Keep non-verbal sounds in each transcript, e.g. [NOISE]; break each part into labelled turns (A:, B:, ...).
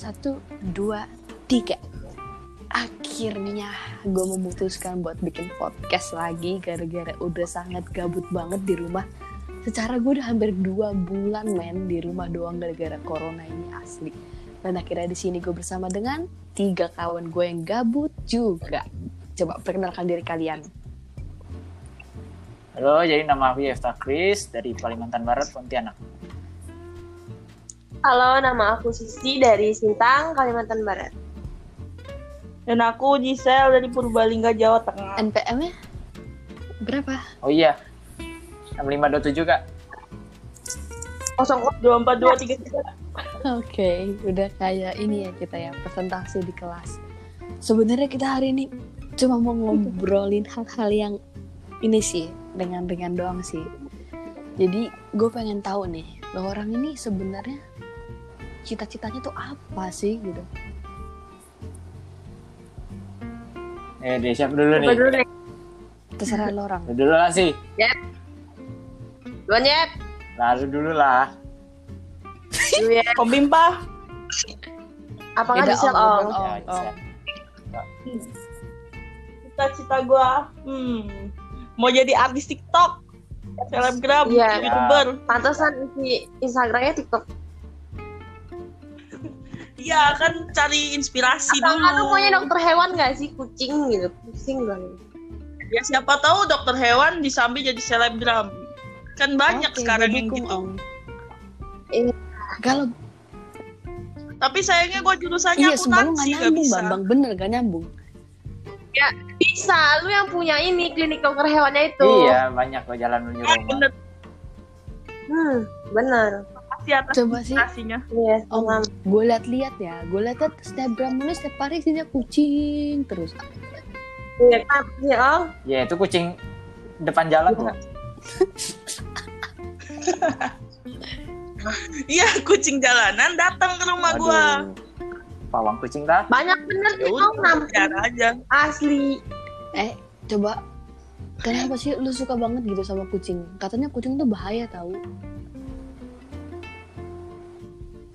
A: Satu, dua, tiga. Akhirnya gue memutuskan buat bikin podcast lagi gara-gara udah sangat gabut banget di rumah. Secara gue udah hampir dua bulan men di rumah doang gara-gara corona ini asli. Dan akhirnya di sini gue bersama dengan tiga kawan gue yang gabut juga. Coba perkenalkan diri kalian.
B: Halo, jadi nama aku Yefta Kris dari Kalimantan Barat, Pontianak.
C: Halo, nama aku Sisi dari Sintang, Kalimantan Barat.
D: Dan aku Gisel dari Purbalingga, Jawa Tengah.
A: NPM-nya berapa?
B: Oh iya, 6527 kak.
D: 02423
A: Oke, udah kayak ini ya kita ya presentasi di kelas. Sebenarnya kita hari ini cuma mau ngobrolin hal-hal yang ini sih dengan dengan doang sih. Jadi gue pengen tahu nih, lo orang ini sebenarnya cita-citanya tuh apa sih gitu?
B: Eh, deh, siapa dulu nih?
C: Coba dulu deh.
A: Terserah lo orang.
B: Lu dulu lah sih.
C: Duluan ya.
B: Lalu dulu lah.
D: Pembimpa.
C: Apa nggak bisa?
A: om,
C: Oh.
A: om.
B: Ya.
D: Cita-cita gua, hmm, mau jadi artis TikTok, selebgram,
C: Iya.
D: youtuber.
C: Pantesan isi Instagramnya TikTok.
D: Iya kan cari inspirasi
C: Atau
D: dulu.
C: lu maunya dokter hewan nggak sih? Kucing gitu. Pusing banget.
D: Ya siapa tahu dokter hewan disambi jadi selebgram. Kan banyak
A: Oke,
D: sekarang
A: gue
D: yang gitu.
A: Om.
C: Iya.
A: Kalau
D: Tapi sayangnya gua jurusannya
A: iya
D: akuntansi nggak
A: nyambung,
D: bisa.
A: Bambang bener gak nyambung.
C: Bisa, lu yang punya ini klinik dokter hewannya itu.
B: Iya, banyak kok jalan menuju
D: Ah,
B: Roma.
D: bener
C: Hmm, bener.
D: Pasti atas
A: Coba sih,
D: inspirasinya.
C: Iya,
A: Om,
C: sama.
A: gue liat-liat ya, gue liat Snapgram lu setiap hari isinya kucing terus.
C: Iya kan, iya Om.
B: Ya, itu kucing depan jalan tuh. [LAUGHS]
D: Iya kucing jalanan datang ke rumah gua.
B: Waduh. Pawang kucing dah.
C: Banyak bener
D: Ya
C: sih Om, nampung.
D: biar aja.
C: Asli.
A: Eh, coba kenapa sih lu suka banget gitu sama kucing? Katanya kucing tuh bahaya tahu.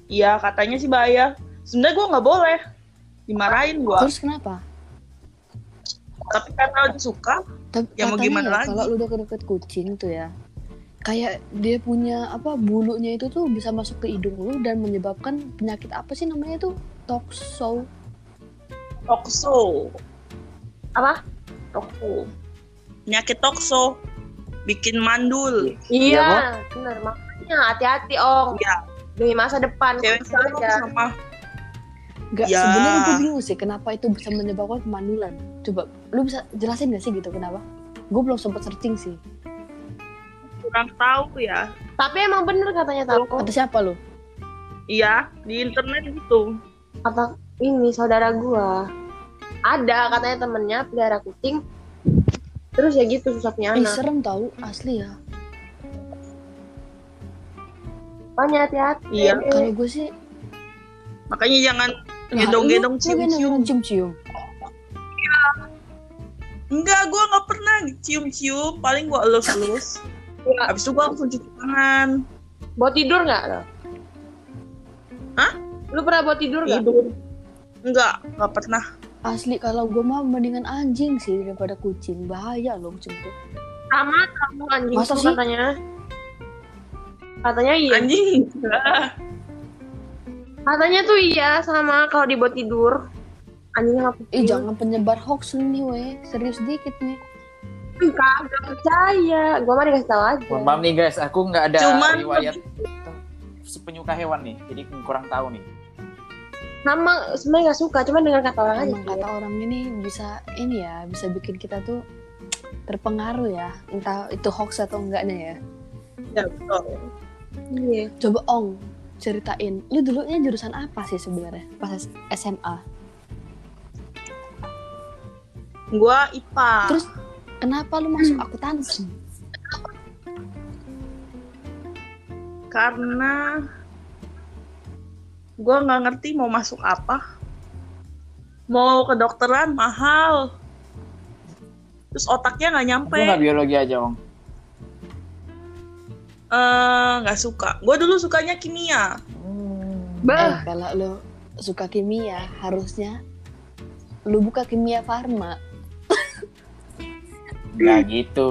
D: Iya katanya sih bahaya. Sebenarnya gua nggak boleh dimarahin gua.
A: Terus kenapa?
D: Tapi karena udah suka,
A: Tapi
D: Ya mau gimana
A: ya,
D: lagi?
A: kalau lu deket-deket kucing tuh ya, kayak dia punya apa bulunya itu tuh bisa masuk ke hidung lu dan menyebabkan penyakit apa sih namanya tuh toxo.
D: tokso.
C: Apa?
D: Tokso. Penyakit tokso. Bikin mandul.
C: Iya, bener. Makanya hati-hati Om.
D: Iya.
C: Demi masa depan.
D: Cewek sama
A: Gak
D: Ya.
A: sebenarnya gue bingung sih kenapa itu bisa menyebabkan kemandulan. Coba lu bisa jelasin gak sih gitu kenapa? Gue belum sempet searching sih.
D: kurang tahu ya.
C: Tapi emang bener katanya tahu.
A: Kata siapa lu?
D: Iya, di internet gitu.
C: Kata ini saudara gua. Ada katanya temennya pelihara kucing. Terus ya gitu susah punya
A: Ih
C: anak.
A: serem tahu asli ya.
C: Makanya hati-hati.
D: Iya.
A: Kalau gue sih
D: Makanya jangan
A: Nah,
D: Gedong-gedong
A: lu- lu
D: cium-cium.
A: gendong-gendong cium-cium.
D: enggak, gua nggak pernah cium-cium, paling gua elus-elus.
C: Iya.
D: Habis itu gua langsung cuci tangan.
C: Bawa tidur nggak lo?
D: Hah?
C: Lu pernah bawa tidur nggak?
D: Tidur. Enggak, nggak pernah.
A: Asli kalau gue mah mendingan anjing sih daripada kucing. Bahaya loh kucing tuh.
C: Sama kamu anjing
A: Masa
C: tuh
A: sih?
C: katanya. Katanya iya.
D: Anjing. enggak.
C: Katanya tuh iya sama kalau dibuat tidur. Anjing kucing.
A: Ih jangan penyebar hoax lu nih weh. Serius dikit nih.
C: Kagak percaya. Gua mah dikasih tahu aja.
B: Mohon maaf nih guys, aku nggak ada
D: Cuman
B: riwayat penyuka hewan nih, jadi kurang tahu nih.
C: Sama sebenarnya nggak suka, cuma dengar kata orang aja.
A: Emang kata orang ini bisa ini ya bisa bikin kita tuh terpengaruh ya. Entah itu hoax atau enggaknya ya.
D: Ya, betul.
C: Iya.
A: Coba Ong ceritain. Lu dulunya jurusan apa sih sebenarnya pas SMA?
D: Gua IPA.
A: Terus kenapa lu masuk akuntansi?
D: karena gua nggak ngerti mau masuk apa. Mau kedokteran mahal. Terus otaknya nggak nyampe.
B: Nggak biologi aja, Om.
D: Eh, nggak suka. Gue dulu sukanya kimia.
A: Eh,
C: Bah,
A: kalau lu suka kimia harusnya lu buka kimia farma [LAUGHS]
B: Nggak gitu.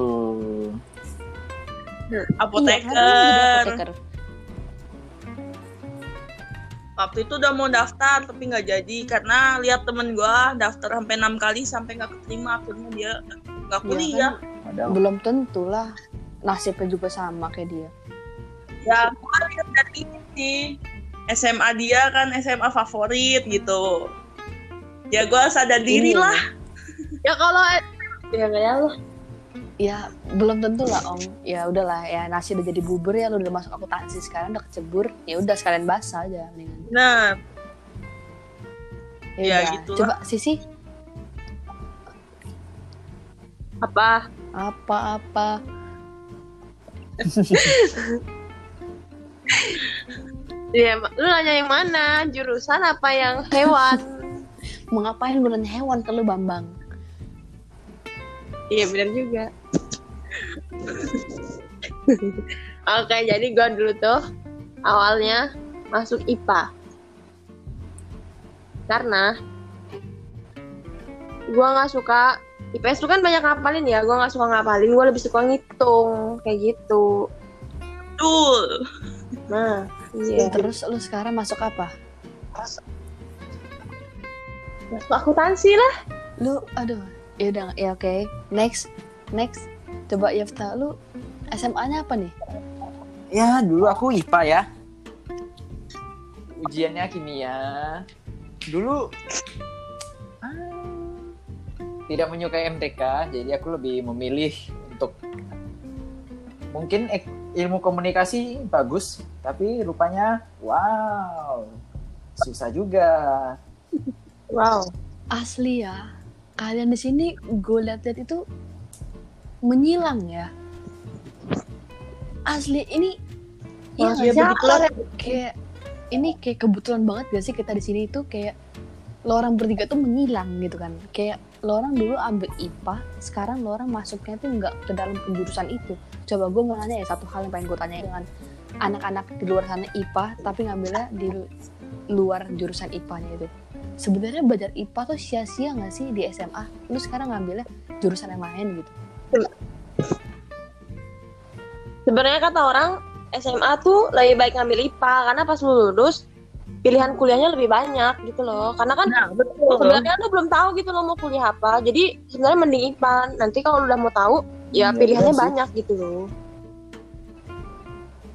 D: Apoteker.
A: Iya, apoteker.
D: Waktu itu udah mau daftar tapi nggak jadi karena lihat temen gua daftar sampai enam kali sampai nggak keterima akhirnya dia nggak
A: Iya
D: kuliah.
B: Padahal
A: belum tentu lah nasibnya juga sama kayak dia
D: Ya gua lihat dari ini SMA dia kan SMA favorit gitu. Ya gua sadar diri
A: Ini
D: lah.
C: Ya kalau ya nggak ya lah.
A: ya belum tentu lah om ya udahlah ya nasi udah jadi bubur ya lu udah masuk akuntansi sekarang udah kecebur ya udah sekalian basah aja mendingan
D: Nah, Ya,
A: udah.
D: gitu lah.
A: coba sisi
C: Apa?
A: apa apa
C: Ya, lu nanya yang mana? Jurusan apa yang hewan? [LAUGHS]
A: mau ngapain gue nanya hewan ke lu bambang
C: Iya benar juga. Oke, jadi gua dulu tuh awalnya masuk IPA. Karena gua nggak suka IPS tuh kan banyak ngapalin ya, gua nggak suka ngapalin, gua lebih suka ngitung kayak gitu.
D: betul.
C: Nah, iya.
A: terus lu sekarang masuk apa
C: Masuk akuntansi lah.
A: lu aduh ya udah ya oke next next coba Yafta lu SMA-nya apa nih
B: ya dulu aku IPA ya. Ujiannya kimia. Dulu tidak menyukai MTK, jadi aku lebih memilih untuk mungkin ek- ilmu komunikasi bagus, tapi rupanya wow susah juga.
C: Wow.
A: asli ya kalian di sini gue lihat-lihat itu menyilang ya asli ini iya kayak ini kayak kebetulan banget gak sih kita di sini itu kayak lo orang bertiga tuh menyilang gitu kan. Kayak lo orang dulu ambil IPA sekarang lo orang masuknya tuh nggak ke dalam penjurusan itu. Coba gue mau nanya ya satu hal yang pengen gue tanya dengan anak-anak di luar sana IPA tapi ngambilnya di luar jurusan IPA-nya itu. Sebenarnya belajar IPA tuh sia-sia nggak sih di SMA lu sekarang ngambilnya jurusan yang lain gitu.
C: Sebenarnya kata orang SMA tuh lebih baik ngambil IPA karena pas lu lulus pilihan kuliahnya lebih banyak gitu loh. Karena kan
D: Nah, betul.
C: sebenarnya lu belum tahu gitu lo mau kuliah apa. Jadi sebenarnya mending IPA. Nanti kalau udah mau tahu ya
B: Iya,
C: pilihannya
B: iya sih.
C: banyak gitu loh.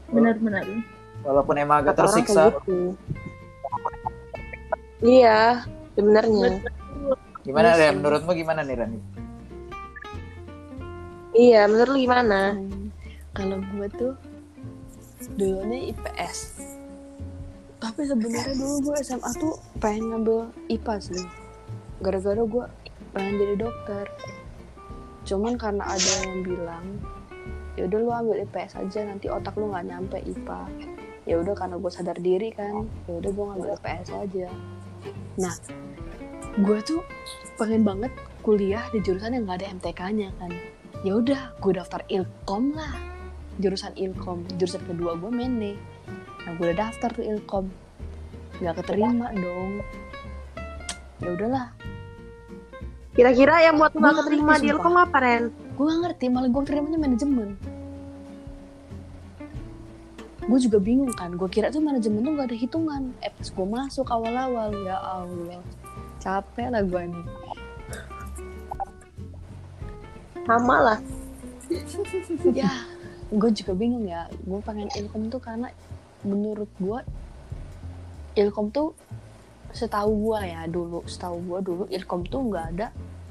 D: Benar-benar.
B: Walaupun emang agak
C: Kata
B: tersiksa,
C: gitu. Iya, sebenarnya.
B: gimana
A: sih.
B: Menurutmu gimana nih Ren?
C: Iya, menurut lu gimana?
A: Hmm, kalau gue tuh dulunya IPS tapi sebenarnya dulu gue SMA tuh pengen ngambil IPA sih. Gara-gara gue pengen jadi dokter. Cuman karena ada yang bilang ya udah lu ambil IPS aja nanti otak lu nggak nyampe IPA ya udah karena gue sadar diri kan ya udah gue ngambil IPS aja. Nah gue tuh pengen banget kuliah di jurusan yang nggak ada MTK-nya kan. Ya udah gue daftar ilkom lah. Jurusan ilkom. Jurusan kedua gue mene nah gue udah daftar tuh ilkom nggak keterima dong. Ya udahlah.
C: Kira-kira yang buat lu
A: Gua
C: gak keterima di. Ilkom apa, Ren?
A: gue gak ngerti malah gue terimanya manajemen. Gue juga bingung kan gue kira tuh manajemen tuh gak ada hitungan. Eh pas gue masuk awal-awal ya Allah. Capek lah gue nih.
C: Sama lah. [LAUGHS]
A: ya gue juga bingung ya. Gue pengen ilkom tuh karena menurut gue ilkom tuh setahu gue ya dulu setahu gue dulu ilkom tuh nggak ada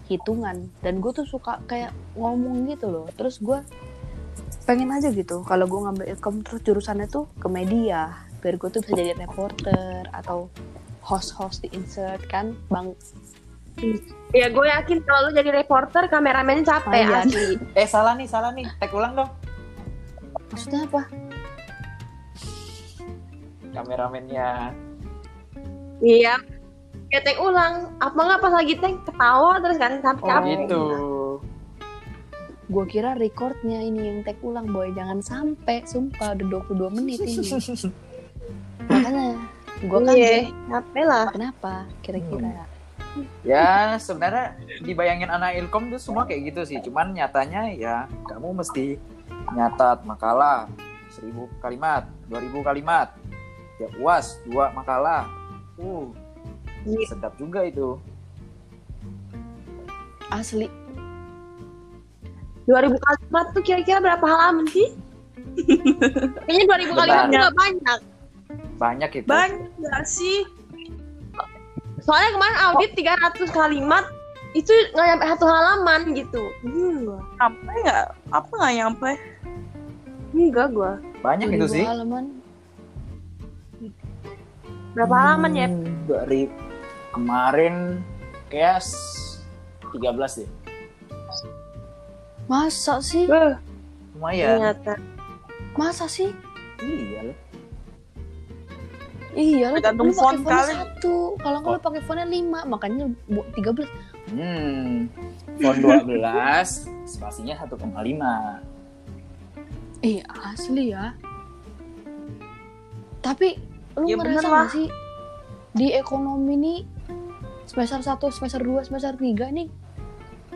A: hitungan dan gue tuh suka kayak ngomong gitu loh terus gue pengen aja gitu kalau gue ngambil ilkom terus jurusannya tuh ke media biar gue tuh bisa jadi reporter atau host-host di insert kan bang
C: Ya gue yakin kalau lu jadi reporter kameramennya capek
A: Oh, iya.
C: asli.
B: Eh salah nih, salah nih. Tag ulang dong.
A: maksudnya apa
B: Kameramennya.
C: Iya. Ketek ulang. Apa nggak pas lagi tank ketawa terus kan sampai
A: Oh.
B: Gitu.
A: gue kira recordnya ini yang tag ulang boy jangan sampai sumpah udah 22 menit ini [LAUGHS] makanya Gue kan
C: Iya, capek lah.
A: kenapa kira-kira?
B: Ya sebenarnya dibayangin anak ilkom tuh semua kayak gitu sih. Cuman nyatanya ya kamu mesti nyatat makalah seribu kalimat, dua ribu kalimat. Ya uas dua makalah. Uh,
C: Iya.
B: sedap juga itu.
A: Asli
C: 2000 kalimat tuh kira-kira berapa halaman sih? [LAUGHS] Kayaknya 2000 kalimat juga banyak.
B: Banyak itu.
D: Banyak gak sih?
C: Soalnya kemarin audit 300 kalimat itu nggak nyampe satu halaman gitu. Hmm.
D: Sampai nggak? Apa nggak nyampe?
C: Enggak gua.
B: Banyak itu
A: 2000
B: sih.
A: halaman.
C: Berapa halaman ya?
B: Hmm, Dari kemarin kayak s- 13 deh.
A: Masa sih?
C: Beuh,
B: Lumayan.
C: ternyata.
A: Masa sih?
B: Iya loh.
A: Iya,
D: Tergantung font
A: font
D: kali.
A: satu. Kalau nggak lu pakai fontnya lima, makanya bu 13.
B: Hmm. Font 12, spasinya 1,5.
A: Iya, asli ya. Tapi lu
D: Ya
A: ngerasa
D: lah.
A: sih di ekonomi nih semester 1, semester 2, semester 3 nih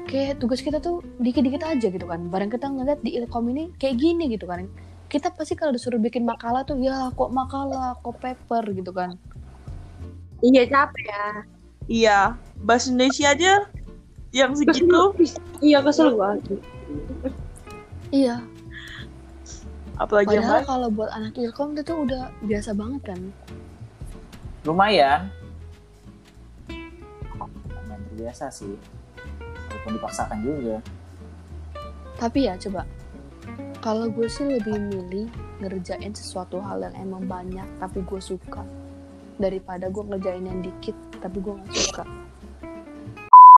A: kayak tugas kita tuh dikit-dikit aja gitu kan. Barang kita ngeliat di ilkom ini kayak gini gitu kan. Kita pasti kalau disuruh bikin makalah tuh ya kok makalah, kok paper gitu kan.
C: Iya capek ya.
D: Iya, bahasa Indonesia aja yang segitu,
C: Iya kesel gua.
A: Iya,
D: apalagi yang
A: padahal
D: lain.
A: kalau buat anak ilkom itu tuh udah biasa banget kan.
B: Lumayan. Lumayan terbiasa sih. Walaupun dipaksakan juga.
A: Tapi ya coba, kalau gue sih lebih milih ngerjain sesuatu hal yang emang banyak tapi gue suka daripada gue ngerjain yang dikit tapi gue gak suka.